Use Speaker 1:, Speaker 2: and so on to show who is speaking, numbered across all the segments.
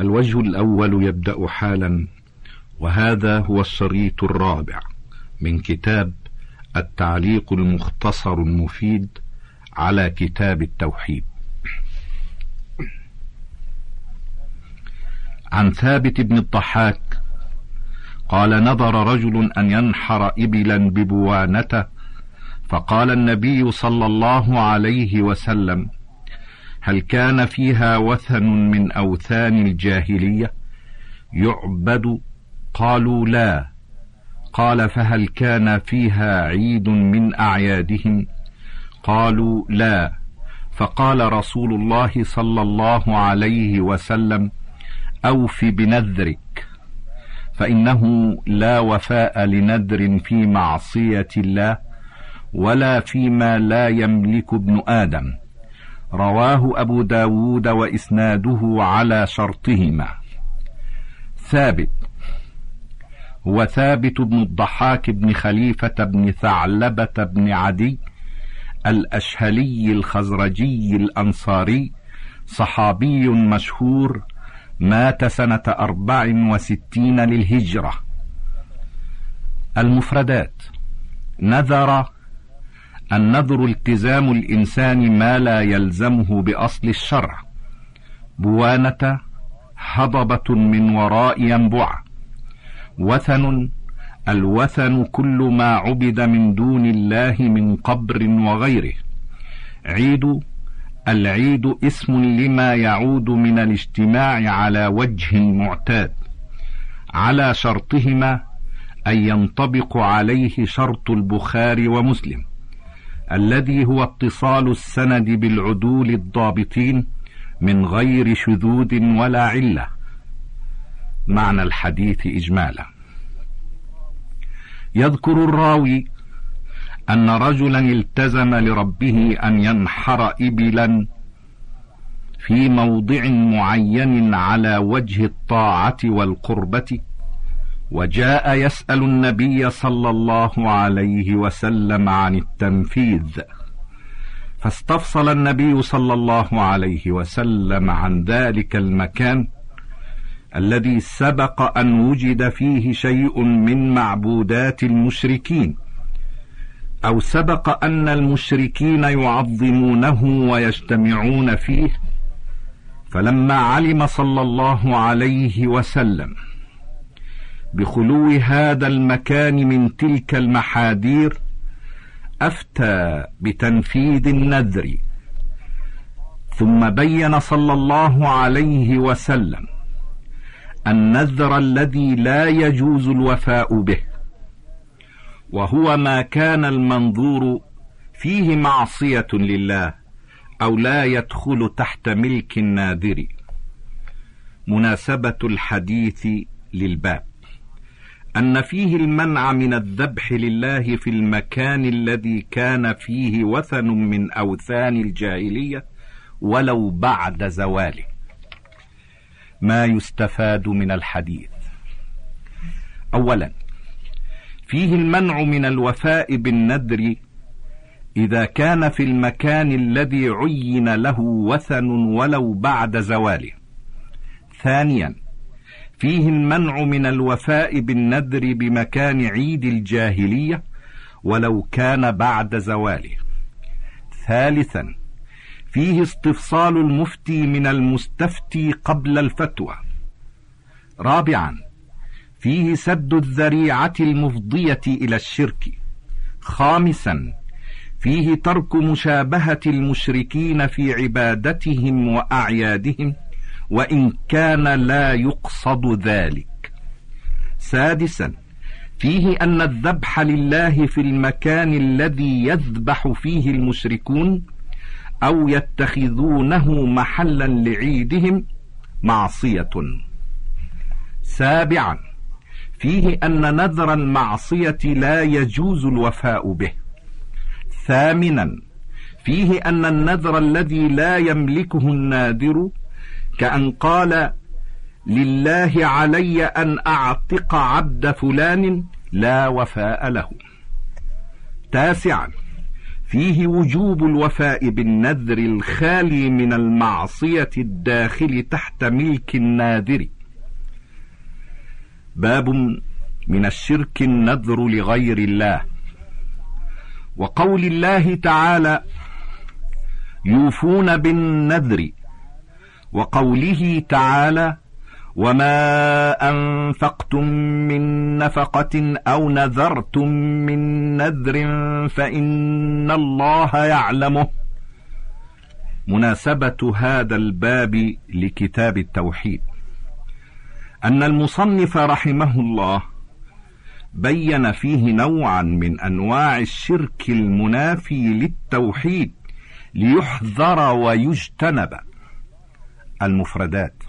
Speaker 1: الوجه الأول يبدأ حالا وهذا هو الشريط الرابع من كتاب التعليق المختصر المفيد على كتاب التوحيد. عن ثابت بن الضحاك قال نظر رجل أن ينحر إبلا ببوانته فقال النبي صلى الله عليه وسلم هل كان فيها وثن من أوثان الجاهلية؟ يعبد قالوا لا. قال فهل كان فيها عيد من أعيادهم؟ قالوا لا. فقال رسول الله صلى الله عليه وسلم أوف بنذرك. فإنه لا وفاء لنذر في معصية الله ولا فيما لا يملك ابن آدم. رواه أبو داود وإسناده على شرطهما. ثابت. هو ثابت بن الضحاك بن خليفة بن ثعلبة بن عدي الأشهلي الخزرجي الأنصاري صحابي مشهور مات سنة أربع وستين للهجرة. المفردات. نذر النذر التزام الإنسان ما لا يلزمه بأصل الشرع. بوانة هضبة من وراء ينبع. وثن الوثن كل ما عبد من دون الله من قبر وغيره. عيد العيد اسم لما يعود من الاجتماع على وجه معتاد. على شرطهما أن ينطبق عليه شرط البخاري ومسلم. الذي هو اتصال السند بالعدول الضابطين من غير شذوذ ولا علة. معنى الحديث اجمالا. يذكر الراوي أن رجلا التزم لربه أن ينحر ابلا في موضع معين على وجه الطاعة والقربة وجاء يسأل النبي صلى الله عليه وسلم عن التنفيذ. فاستفصل النبي صلى الله عليه وسلم عن ذلك المكان الذي سبق أن وجد فيه شيء من معبودات المشركين أو سبق أن المشركين يعظمونه ويجتمعون فيه. فلما علم صلى الله عليه وسلم بخلو هذا المكان من تلك المحاذير أفتى بتنفيذ النذر. ثم بين صلى الله عليه وسلم النذر الذي لا يجوز الوفاء به وهو ما كان المنظور فيه معصية لله أو لا يدخل تحت ملك الناذر. مناسبة الحديث للباب. أن فيه المنع من الذبح لله في المكان الذي كان فيه وثن من أوثان الجاهلية ولو بعد زواله. ما يستفاد من الحديث. اولا فيه المنع من الوفاء بالنذر إذا كان في المكان الذي عين له وثن ولو بعد زواله. ثانيا فيه المنع من الوفاء بالنذر بمكان عيد الجاهلية ولو كان بعد زواله. ثالثا فيه استفصال المفتي من المستفتي قبل الفتوى. رابعا فيه سد الذريعة المفضية إلى الشرك. خامسا فيه ترك مشابهة المشركين في عبادتهم وأعيادهم. وإن كان لا يقصد ذلك. سادسا فيه أن الذبح لله في المكان الذي يذبح فيه المشركون أو يتخذونه محلا لعيدهم معصية. سابعا فيه أن نذر المعصية لا يجوز الوفاء به. ثامنا فيه أن النذر الذي لا يملكه النادر كأن قال لله علي أن أعتق عبد فلان لا وفاء له. تاسعا فيه وجوب الوفاء بالنذر الخالي من المعصية الداخل تحت ملك الناذر. باب من الشرك النذر لغير الله. وقول الله تعالى يوفون بالنذر وقوله تعالى وما انفقتم من نفقه أو نذرتم من نذر فان الله يعلمه. مناسبة هذا الباب لكتاب التوحيد. أن المصنف رحمه الله بين فيه نوعا من أنواع الشرك المنافي للتوحيد ليحذر ويجتنب. المفردات.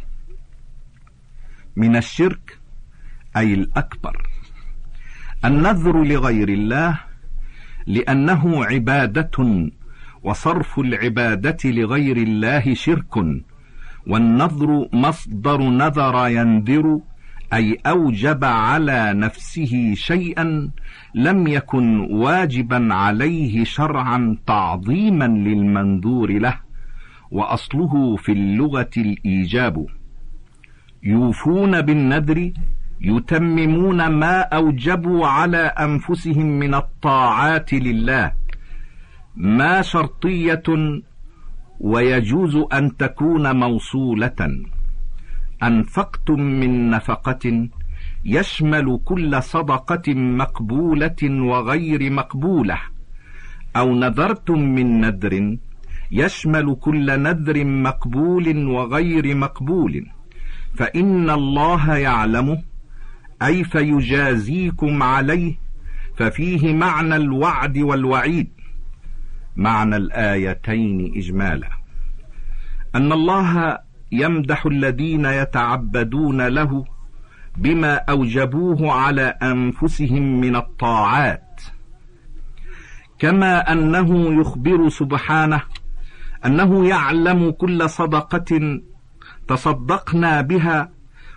Speaker 1: من الشرك أي الأكبر. النذر لغير الله لأنه عبادة وصرف العبادة لغير الله شرك. والنذر مصدر نذر ينذر أي أوجب على نفسه شيئا لم يكن واجبا عليه شرعا تعظيما للمنذور له. وأصله في اللغة الإيجاب. يوفون بالنذر يتممون ما أوجبوا على أنفسهم من الطاعات لله. ما شرطية ويجوز أن تكون موصولة. أنفقتم من نفقة يشمل كل صدقة مقبولة وغير مقبولة. أو نذرتم من نذر يشمل كل نذر مقبول وغير مقبول. فإن الله يعلمه اي فيجازيكم عليه ففيه معنى الوعد والوعيد. معنى الآيتين إجمالا. أن الله يمدح الذين يتعبدون له بما أوجبوه على أنفسهم من الطاعات. كما أنه يخبر سبحانه أنه يعلم كل صدقة تصدقنا بها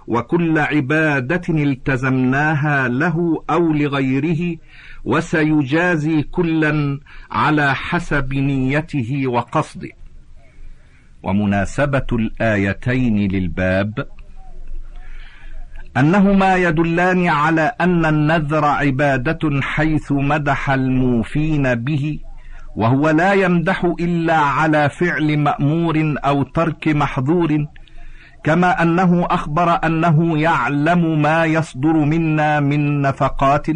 Speaker 1: وكل عبادة التزمناها له أو لغيره وسيجازي كلا على حسب نيته وقصده. ومناسبة الآيتين للباب أنهما يدلان على أن النذر عبادة حيث مدح الموفين به وهو لا يمدح إلا على فعل مأمور أو ترك محظور كما أنه أخبر أنه يعلم ما يصدر منا من نفقات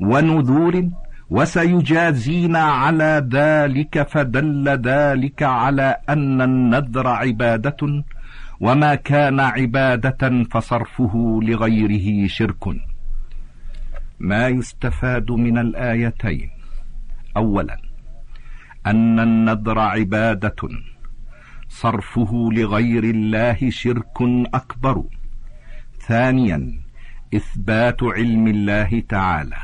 Speaker 1: ونذور وسيجازينا على ذلك فدل ذلك على أن النذر عبادة وما كان عبادة فصرفه لغيره شرك. ما يستفاد من الآيتين. اولا أن النذر عبادة. صرفه لغير الله شرك أكبر. ثانيا إثبات علم الله تعالى.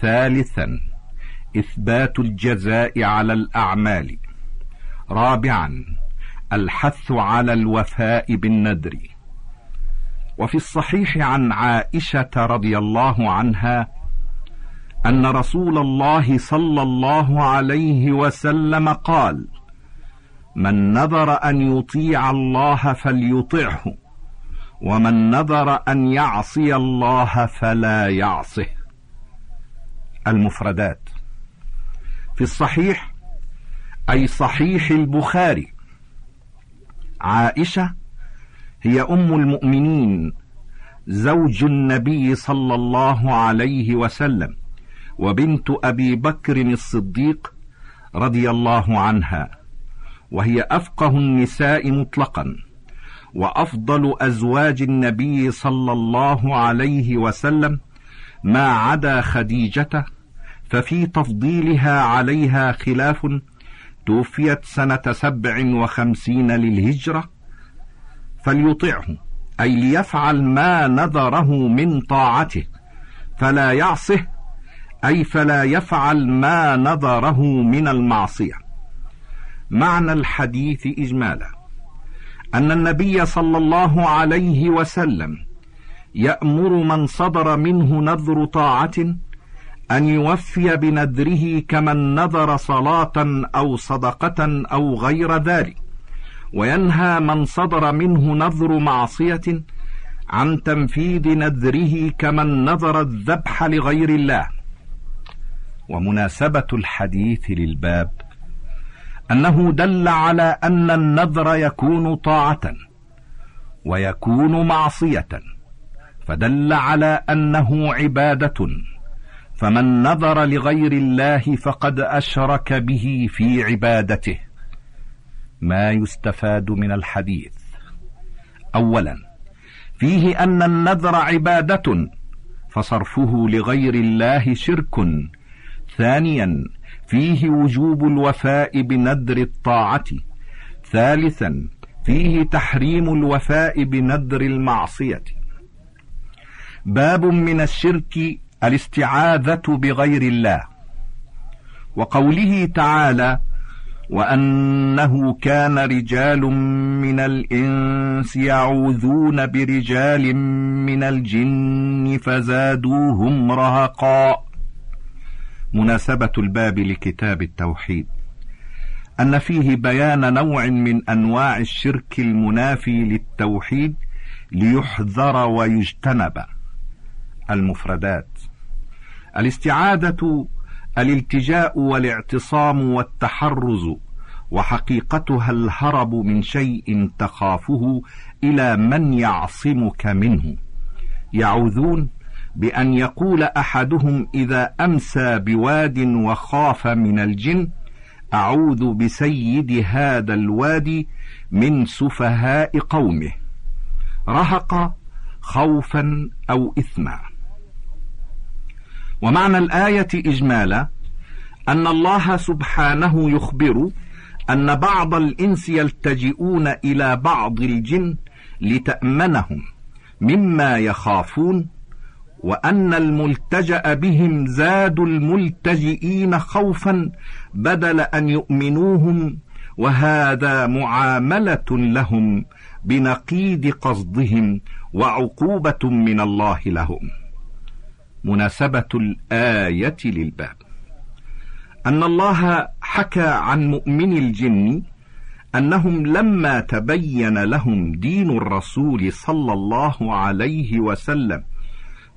Speaker 1: ثالثا إثبات الجزاء على الأعمال. رابعا الحث على الوفاء بالنذر. وفي الصحيح عن عائشة رضي الله عنها أن رسول الله صلى الله عليه وسلم قال من نذر أن يطيع الله فليطعه ومن نذر أن يعصي الله فلا يعصه. المفردات في الصحيح أي صحيح البخاري عائشة هي أم المؤمنين زوج النبي صلى الله عليه وسلم. وبنت أبي بكر الصديق رضي الله عنها وهي أفقه النساء مطلقا وأفضل أزواج النبي صلى الله عليه وسلم ما عدا خديجة ففي تفضيلها عليها خلاف توفيت سنة سبع وخمسين للهجرة فليطعه أي ليفعل ما نذره من طاعته فلا يعصه أي فلا يفعل ما نذره من المعصية. معنى الحديث إجمالا. أن النبي صلى الله عليه وسلم يأمر من صدر منه نذر طاعة أن يوفي بنذره كمن نذر صلاة أو صدقة أو غير ذلك. وينهى من صدر منه نذر معصية عن تنفيذ نذره كمن نذر الذبح لغير الله. ومناسبة الحديث للباب أنه دل على أن النذر يكون طاعة ويكون معصية فدل على أنه عبادة فمن نذر لغير الله فقد أشرك به في عبادته. ما يستفاد من الحديث؟ اولا فيه أن النذر عبادة فصرفه لغير الله شرك ثانيا فيه وجوب الوفاء بنذر الطاعة. ثالثا فيه تحريم الوفاء بنذر المعصية. باب من الشرك الاستعاذة بغير الله. وقوله تعالى وأنه كان رجال من الإنس يعوذون برجال من الجن فزادوهم رهقا. مناسبة الباب لكتاب التوحيد أن فيه بيان نوع من أنواع الشرك المنافي للتوحيد ليحذر ويجتنب المفردات. الاستعاذه الالتجاء والاعتصام والتحرز وحقيقتها الهرب من شيء تخافه إلى من يعصمك منه. يعوذون بأن يقول أحدهم إذا أمسى بواد وخاف من الجن أعوذ بسيد هذا الوادي من سفهاء قومه. رهق خوفا أو اثما. ومعنى الآية اجمالا أن الله سبحانه يخبر أن بعض الإنس يلتجئون إلى بعض الجن لتأمنهم مما يخافون وأن الملتجأ بهم زادوا الملتجئين خوفا بدل أن يؤمنوهم وهذا معاملة لهم بنقيض قصدهم وعقوبة من الله لهم. مناسبة الآية للباب. أن الله حكى عن مؤمن الجن أنهم لما تبين لهم دين الرسول صلى الله عليه وسلم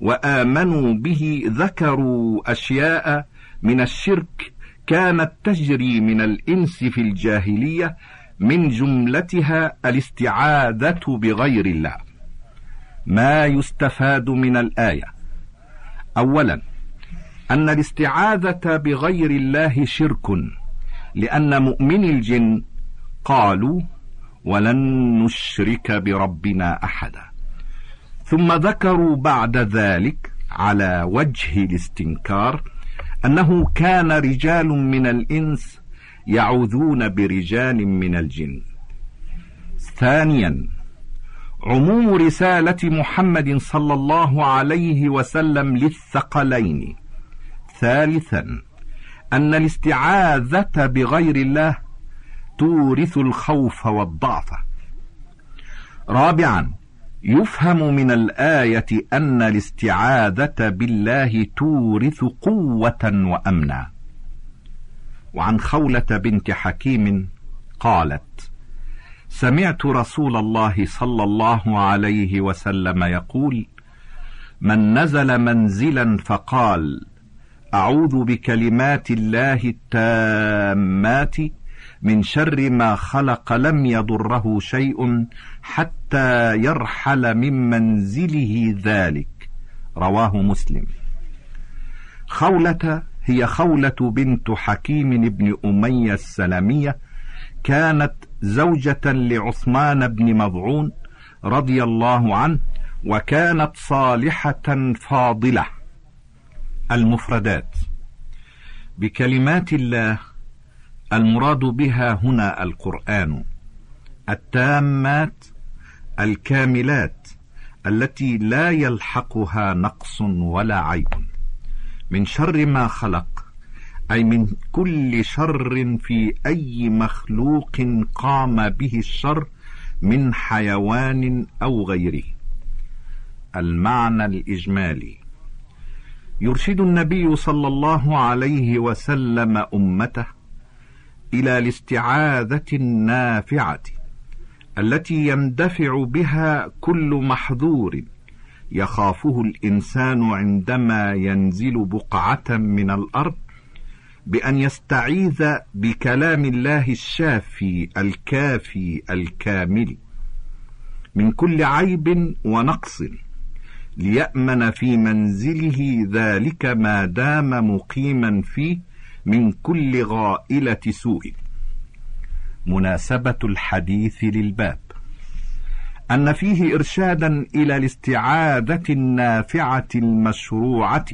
Speaker 1: وآمنوا به ذكروا أشياء من الشرك كانت تجري من الإنس في الجاهلية من جملتها الاستعاذة بغير الله. ما يستفاد من الآية؟ اولا أن الاستعاذة بغير الله شرك لأن مؤمن الجن قالوا ولن نشرك بربنا أحدا. ثم ذكروا بعد ذلك على وجه الاستنكار أنه كان رجال من الإنس يعوذون برجال من الجن. ثانيا عموم رسالة محمد صلى الله عليه وسلم للثقلين. ثالثا أن الاستعاذة بغير الله تورث الخوف والضعف. رابعا يفهم من الآية أن الاستعاذة بالله تورث قوة وأمنا. وعن خولة بنت حكيم قالت سمعت رسول الله صلى الله عليه وسلم يقول من نزل منزلا فقال أعوذ بكلمات الله التامات من شر ما خلق لم يضره شيء حتى يرحل من منزله ذلك. رواه مسلم. خولة هي خولة بنت حكيم بن أمية السلمية كانت زوجة لعثمان بن مضعون رضي الله عنه وكانت صالحة فاضلة. المفردات بكلمات الله المراد بها هنا القرآن. التامات الكاملات التي لا يلحقها نقص ولا عيب. من شر ما خلق أي من كل شر في أي مخلوق قام به الشر من حيوان أو غيره. المعنى الإجمالي. يرشد النبي صلى الله عليه وسلم أمته إلى الاستعاذة النافعة التي يندفع بها كل محذور يخافه الإنسان عندما ينزل بقعة من الأرض بأن يستعيذ بكلام الله الشافي الكافي الكامل من كل عيب ونقص ليأمن في منزله ذلك ما دام مقيما فيه من كل غائلة سوء. مناسبة الحديث للباب. أن فيه إرشادا إلى الاستعاذه النافعة المشروعة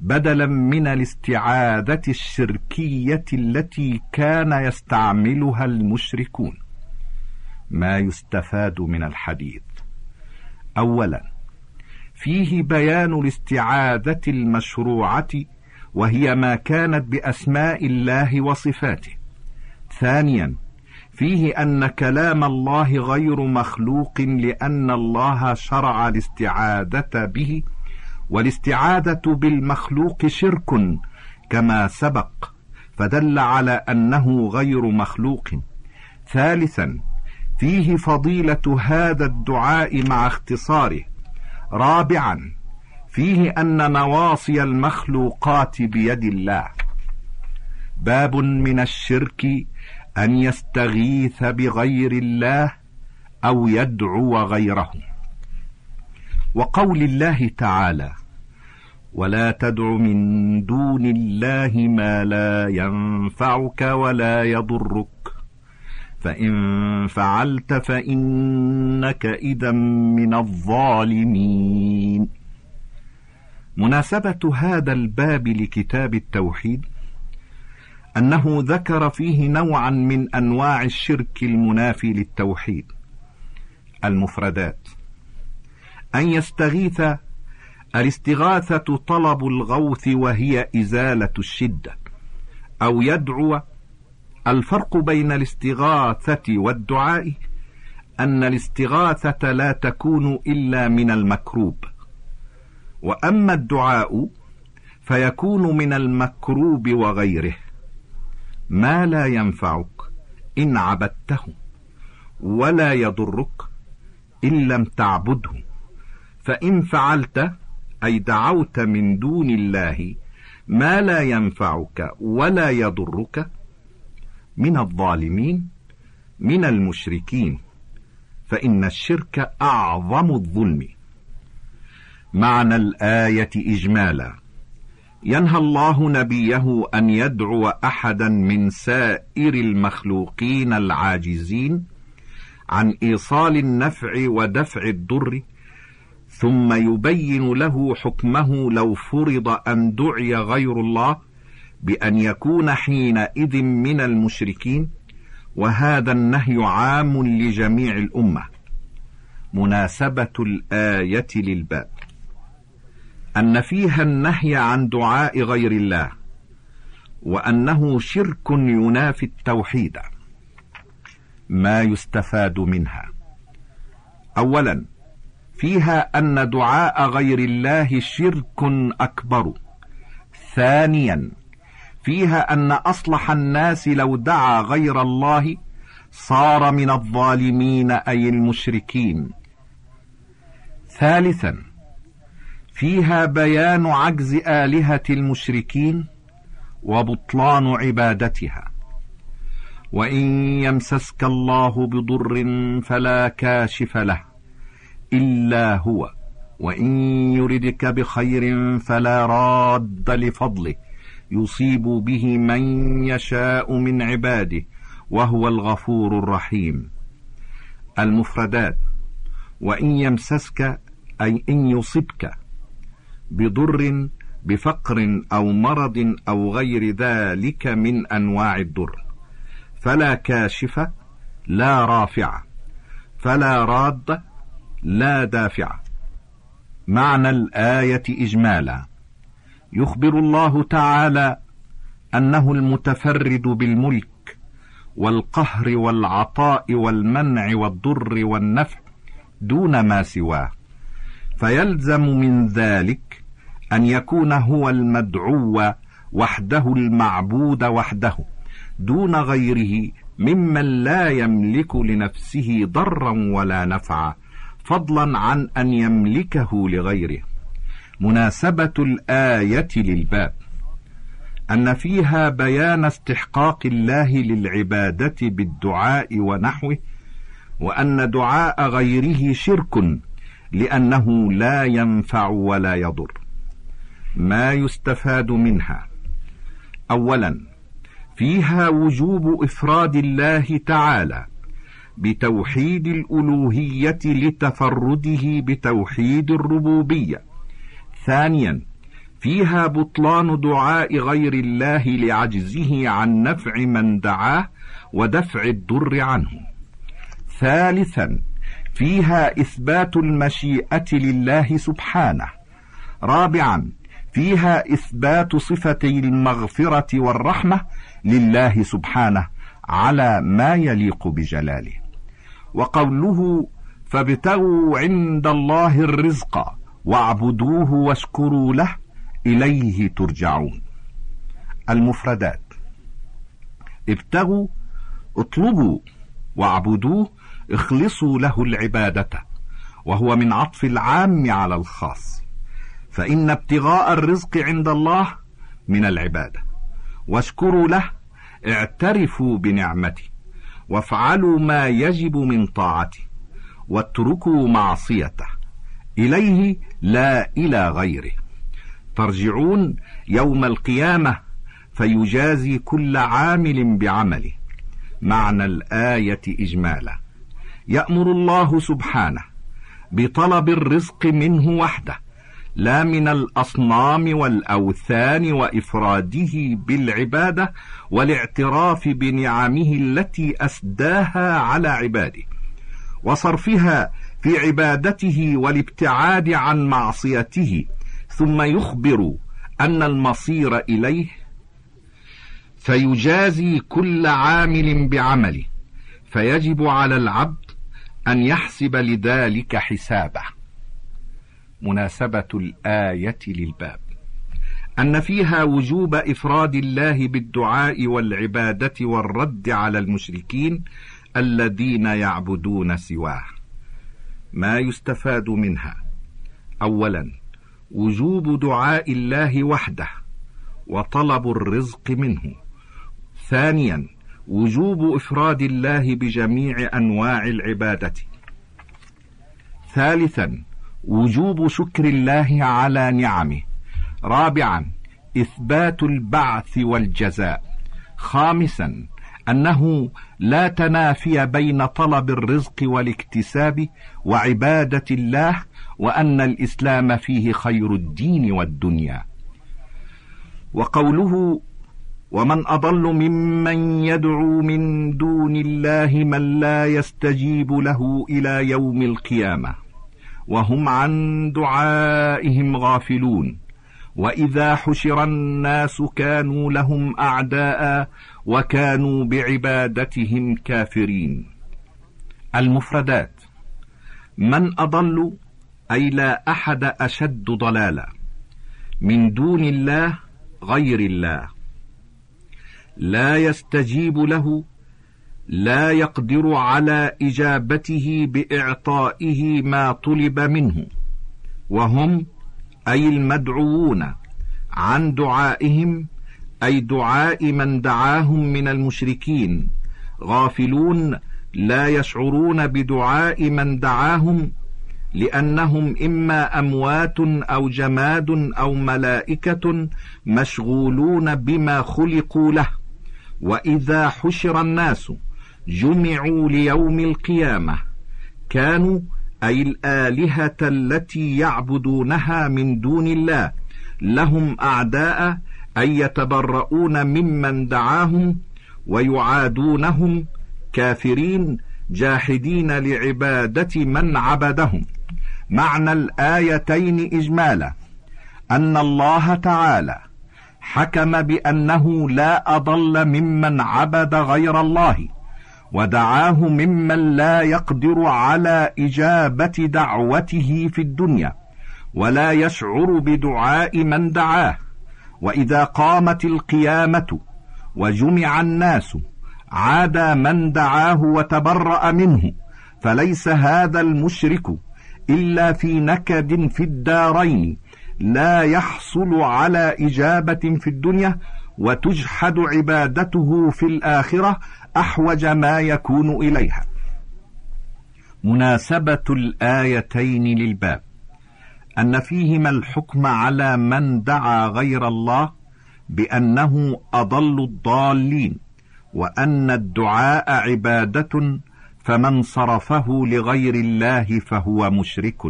Speaker 1: بدلا من الاستعاذه الشركية التي كان يستعملها المشركون. ما يستفاد من الحديث. اولا فيه بيان الاستعاذه المشروعة وهي ما كانت بأسماء الله وصفاته. ثانيا فيه أن كلام الله غير مخلوق لأن الله شرع الاستعاذه به والاستعاذه بالمخلوق شرك كما سبق فدل على أنه غير مخلوق. ثالثا فيه فضيلة هذا الدعاء مع اختصاره. رابعا فيه أن نواصي المخلوقات بيد الله. باب من الشرك أن يستغيث بغير الله أو يدعو غيره. وقول الله تعالى ولا تدع من دون الله ما لا ينفعك ولا يضرك. فإن فعلت فإنك اذا من الظالمين. مناسبة هذا الباب لكتاب التوحيد؟ أنه ذكر فيه نوعا من أنواع الشرك المنافي للتوحيد. المفردات أن يستغيث الاستغاثة طلب الغوث وهي إزالة الشدة أو يدعو الفرق بين الاستغاثة والدعاء أن الاستغاثة لا تكون إلا من المكروب. وأما الدعاء فيكون من المكروب وغيره. ما لا ينفعك إن عبدته ولا يضرك إن لم تعبده. فإن فعلت أي دعوت من دون الله ما لا ينفعك ولا يضرك من الظالمين من المشركين. فإن الشرك أعظم الظلم. معنى الآية إجمالا. ينهى الله نبيه أن يدعو أحدا من سائر المخلوقين العاجزين عن إيصال النفع ودفع الضر ثم يبين له حكمه لو فرض أن دعي غير الله بأن يكون حينئذ من المشركين وهذا النهي عام لجميع الأمة. مناسبة الآية للباب. أن فيها النهي عن دعاء غير الله وأنه شرك ينافي التوحيد ما يستفاد منها. اولا فيها أن دعاء غير الله شرك أكبر. ثانيا فيها أن أصلح الناس لو دعا غير الله صار من الظالمين أي المشركين. ثالثا فيها بيان عجز آلهة المشركين وبطلان عبادتها. وإن يمسسك الله بضر فلا كاشف له إلا هو وإن يردك بخير فلا راد لفضله يصيب به من يشاء من عباده وهو الغفور الرحيم. المفردات وإن يمسسك أي إن يصبك بضر بفقر أو مرض أو غير ذلك من أنواع الضر. فلا كاشف لا رافع. فلا راد لا دافع. معنى الآية إجمالا. يخبر الله تعالى أنه المتفرد بالملك والقهر والعطاء والمنع والضر والنفع دون ما سواه. فيلزم من ذلك أن يكون هو المدعو وحده المعبود وحده دون غيره ممن لا يملك لنفسه ضرا ولا نفعا فضلا عن أن يملكه لغيره. مناسبة الآية للباب. أن فيها بيان استحقاق الله للعبادة بالدعاء ونحوه وأن دعاء غيره شرك لأنه لا ينفع ولا يضر. ما يستفاد منها. اولا فيها وجوب إفراد الله تعالى بتوحيد الألوهية لتفرده بتوحيد الربوبية. ثانيا فيها بطلان دعاء غير الله لعجزه عن نفع من دعاه ودفع الضر عنه. ثالثا فيها إثبات المشيئة لله سبحانه. رابعا فيها إثبات صفتي المغفره والرحمة لله سبحانه على ما يليق بجلاله. وقوله فابتغوا عند الله الرزق واعبدوه واشكروا له إليه ترجعون. المفردات ابتغوا اطلبوا واعبدوه اخلصوا له العبادة وهو من عطف العام على الخاص. فإن ابتغاء الرزق عند الله من العبادة. واشكروا له اعترفوا بنعمته وافعلوا ما يجب من طاعته واتركوا معصيته. إليه لا إلى غيره. ترجعون يوم القيامة فيجازي كل عامل بعمله. معنى الآية إجمالا. يأمر الله سبحانه بطلب الرزق منه وحده. لا من الأصنام والأوثان وإفراده بالعبادة والاعتراف بنعمه التي أسداها على عباده وصرفها في عبادته والابتعاد عن معصيته ثم يخبر أن المصير إليه فيجازي كل عامل بعمله فيجب على العبد أن يحسب لذلك حسابه. مناسبة الآية للباب. أن فيها وجوب إفراد الله بالدعاء والعبادة والرد على المشركين الذين يعبدون سواه. ما يستفاد منها؟ اولا وجوب دعاء الله وحده وطلب الرزق منه. ثانيا وجوب إفراد الله بجميع أنواع العبادة. ثالثا وجوب شكر الله على نعمه. رابعا إثبات البعث والجزاء. خامسا أنه لا تنافي بين طلب الرزق والاكتساب وعبادة الله وأن الإسلام فيه خير الدين والدنيا. وقوله ومن أضل ممن يدعو من دون الله من لا يستجيب له إلى يوم القيامة وهم عن دعائهم غافلون. وإذا حشر الناس كانوا لهم أعداء وكانوا بعبادتهم كافرين. المفردات من أضل أي لا أحد أشد ضلالا من دون الله غير الله. لا يستجيب له لا يقدر على إجابته بإعطائه ما طلب منه. وهم أي المدعوون عن دعائهم أي دعاء من دعاهم من المشركين. غافلون لا يشعرون بدعاء من دعاهم لأنهم إما أموات أو جماد أو ملائكة مشغولون بما خلقوا له. وإذا حشر الناس جمعوا ليوم القيامة. كانوا أي الآلهة التي يعبدونها من دون الله. لهم أعداء اي يتبرؤون ممن دعاهم ويعادونهم كافرين جاحدين لعبادة من عبدهم. معنى الآيتين إجمالا. أن الله تعالى حكم بأنه لا أضل ممن عبد غير الله. ودعاه ممن لا يقدر على إجابة دعوته في الدنيا ولا يشعر بدعاء من دعاه. وإذا قامت القيامة وجمع الناس عاد من دعاه وتبرأ منه. فليس هذا المشرك إلا في نكد في الدارين. لا يحصل على إجابة في الدنيا وتجحد عبادته في الآخرة أحوج ما يكون إليها. مناسبة الآيتين للباب. أن فيهما الحكم على من دعا غير الله بأنه أضل الضالين وأن الدعاء عبادة فمن صرفه لغير الله فهو مشرك.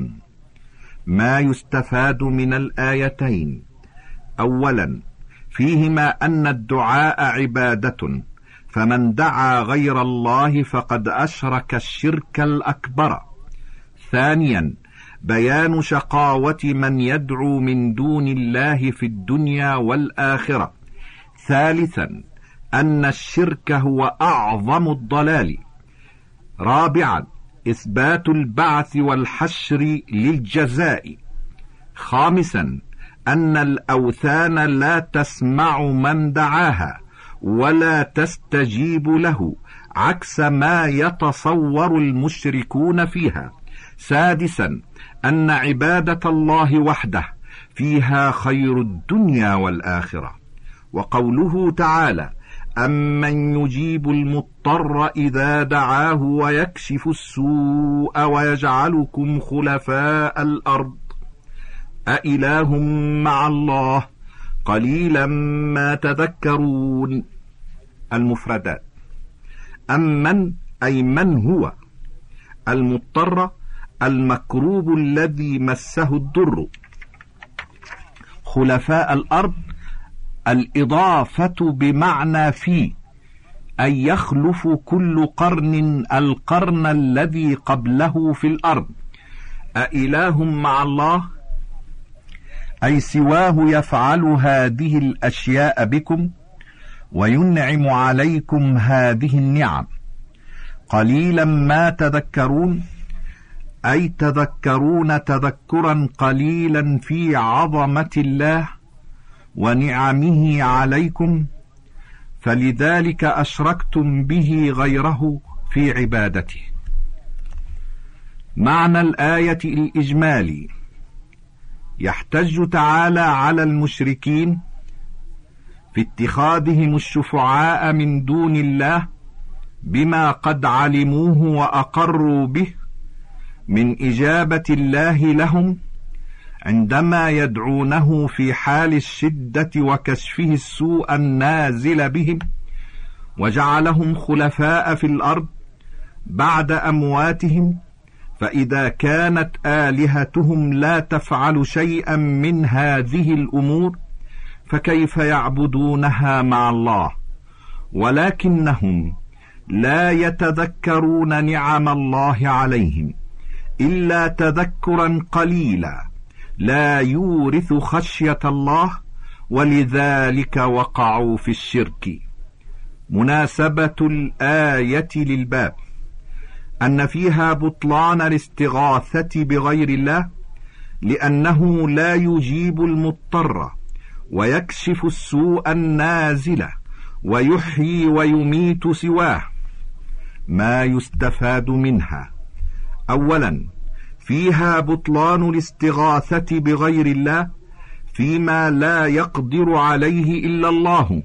Speaker 1: ما يستفاد من الآيتين. اولا فيهما أن الدعاء عبادة فمن دعا غير الله فقد أشرك الشرك الأكبر. ثانيا بيان شقاوة من يدعو من دون الله في الدنيا والآخرة. ثالثا أن الشرك هو أعظم الضلال. رابعا إثبات البعث والحشر للجزاء. خامسا أن الأوثان لا تسمع من دعاها. ولا تستجيب له عكس ما يتصور المشركون فيها. سادسا أن عبادة الله وحده فيها خير الدنيا والآخرة. وقوله تعالى امن يجيب المضطر اذا دعاه ويكشف السوء ويجعلكم خلفاء الأرض. أإله مع الله قليلا ما تذكرون المفردات. أمن أي من هو؟ المضطر المكروب الذي مسه الضر. خلفاء الأرض الإضافة بمعنى في أن يخلف كل قرن القرن الذي قبله في الأرض. أإله مع الله؟ أي سواه يفعل هذه الأشياء بكم وينعم عليكم هذه النعم. قليلا ما تذكرون أي تذكرون تذكرا قليلا في عظمة الله ونعمه عليكم فلذلك أشركتم به غيره في عبادته. معنى الآية الإجمالي يحتج تعالى على المشركين في اتخاذهم الشفعاء من دون الله بما قد علموه وأقروا به من إجابة الله لهم عندما يدعونه في حال الشدة وكشفه السوء النازل بهم وجعلهم خلفاء في الأرض بعد أمواتهم فإذا كانت آلهتهم لا تفعل شيئا من هذه الأمور فكيف يعبدونها مع الله؟ ولكنهم لا يتذكرون نعم الله عليهم إلا تذكرا قليلا لا يورث خشية الله ولذلك وقعوا في الشرك. مناسبة الآية للباب. أن فيها بطلان الاستغاثة بغير الله لأنه لا يجيب المضطر ويكشف السوء النازل ويحيي ويميت سواه. ما يستفاد منها؟ اولا فيها بطلان الاستغاثة بغير الله فيما لا يقدر عليه إلا الله.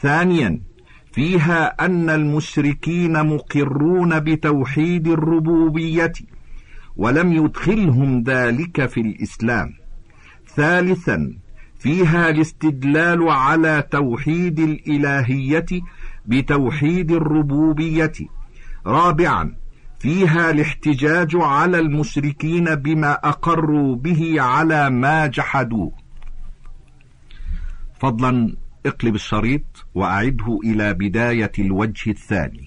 Speaker 1: ثانيا فيها أن المشركين مقرون بتوحيد الربوبية ولم يدخلهم ذلك في الإسلام. ثالثا فيها الاستدلال على توحيد الإلهية بتوحيد الربوبية. رابعا فيها الاحتجاج على المشركين بما أقروا به على ما جحدوه فضلا اقلب الشريط وأعده إلى بداية الوجه الثاني.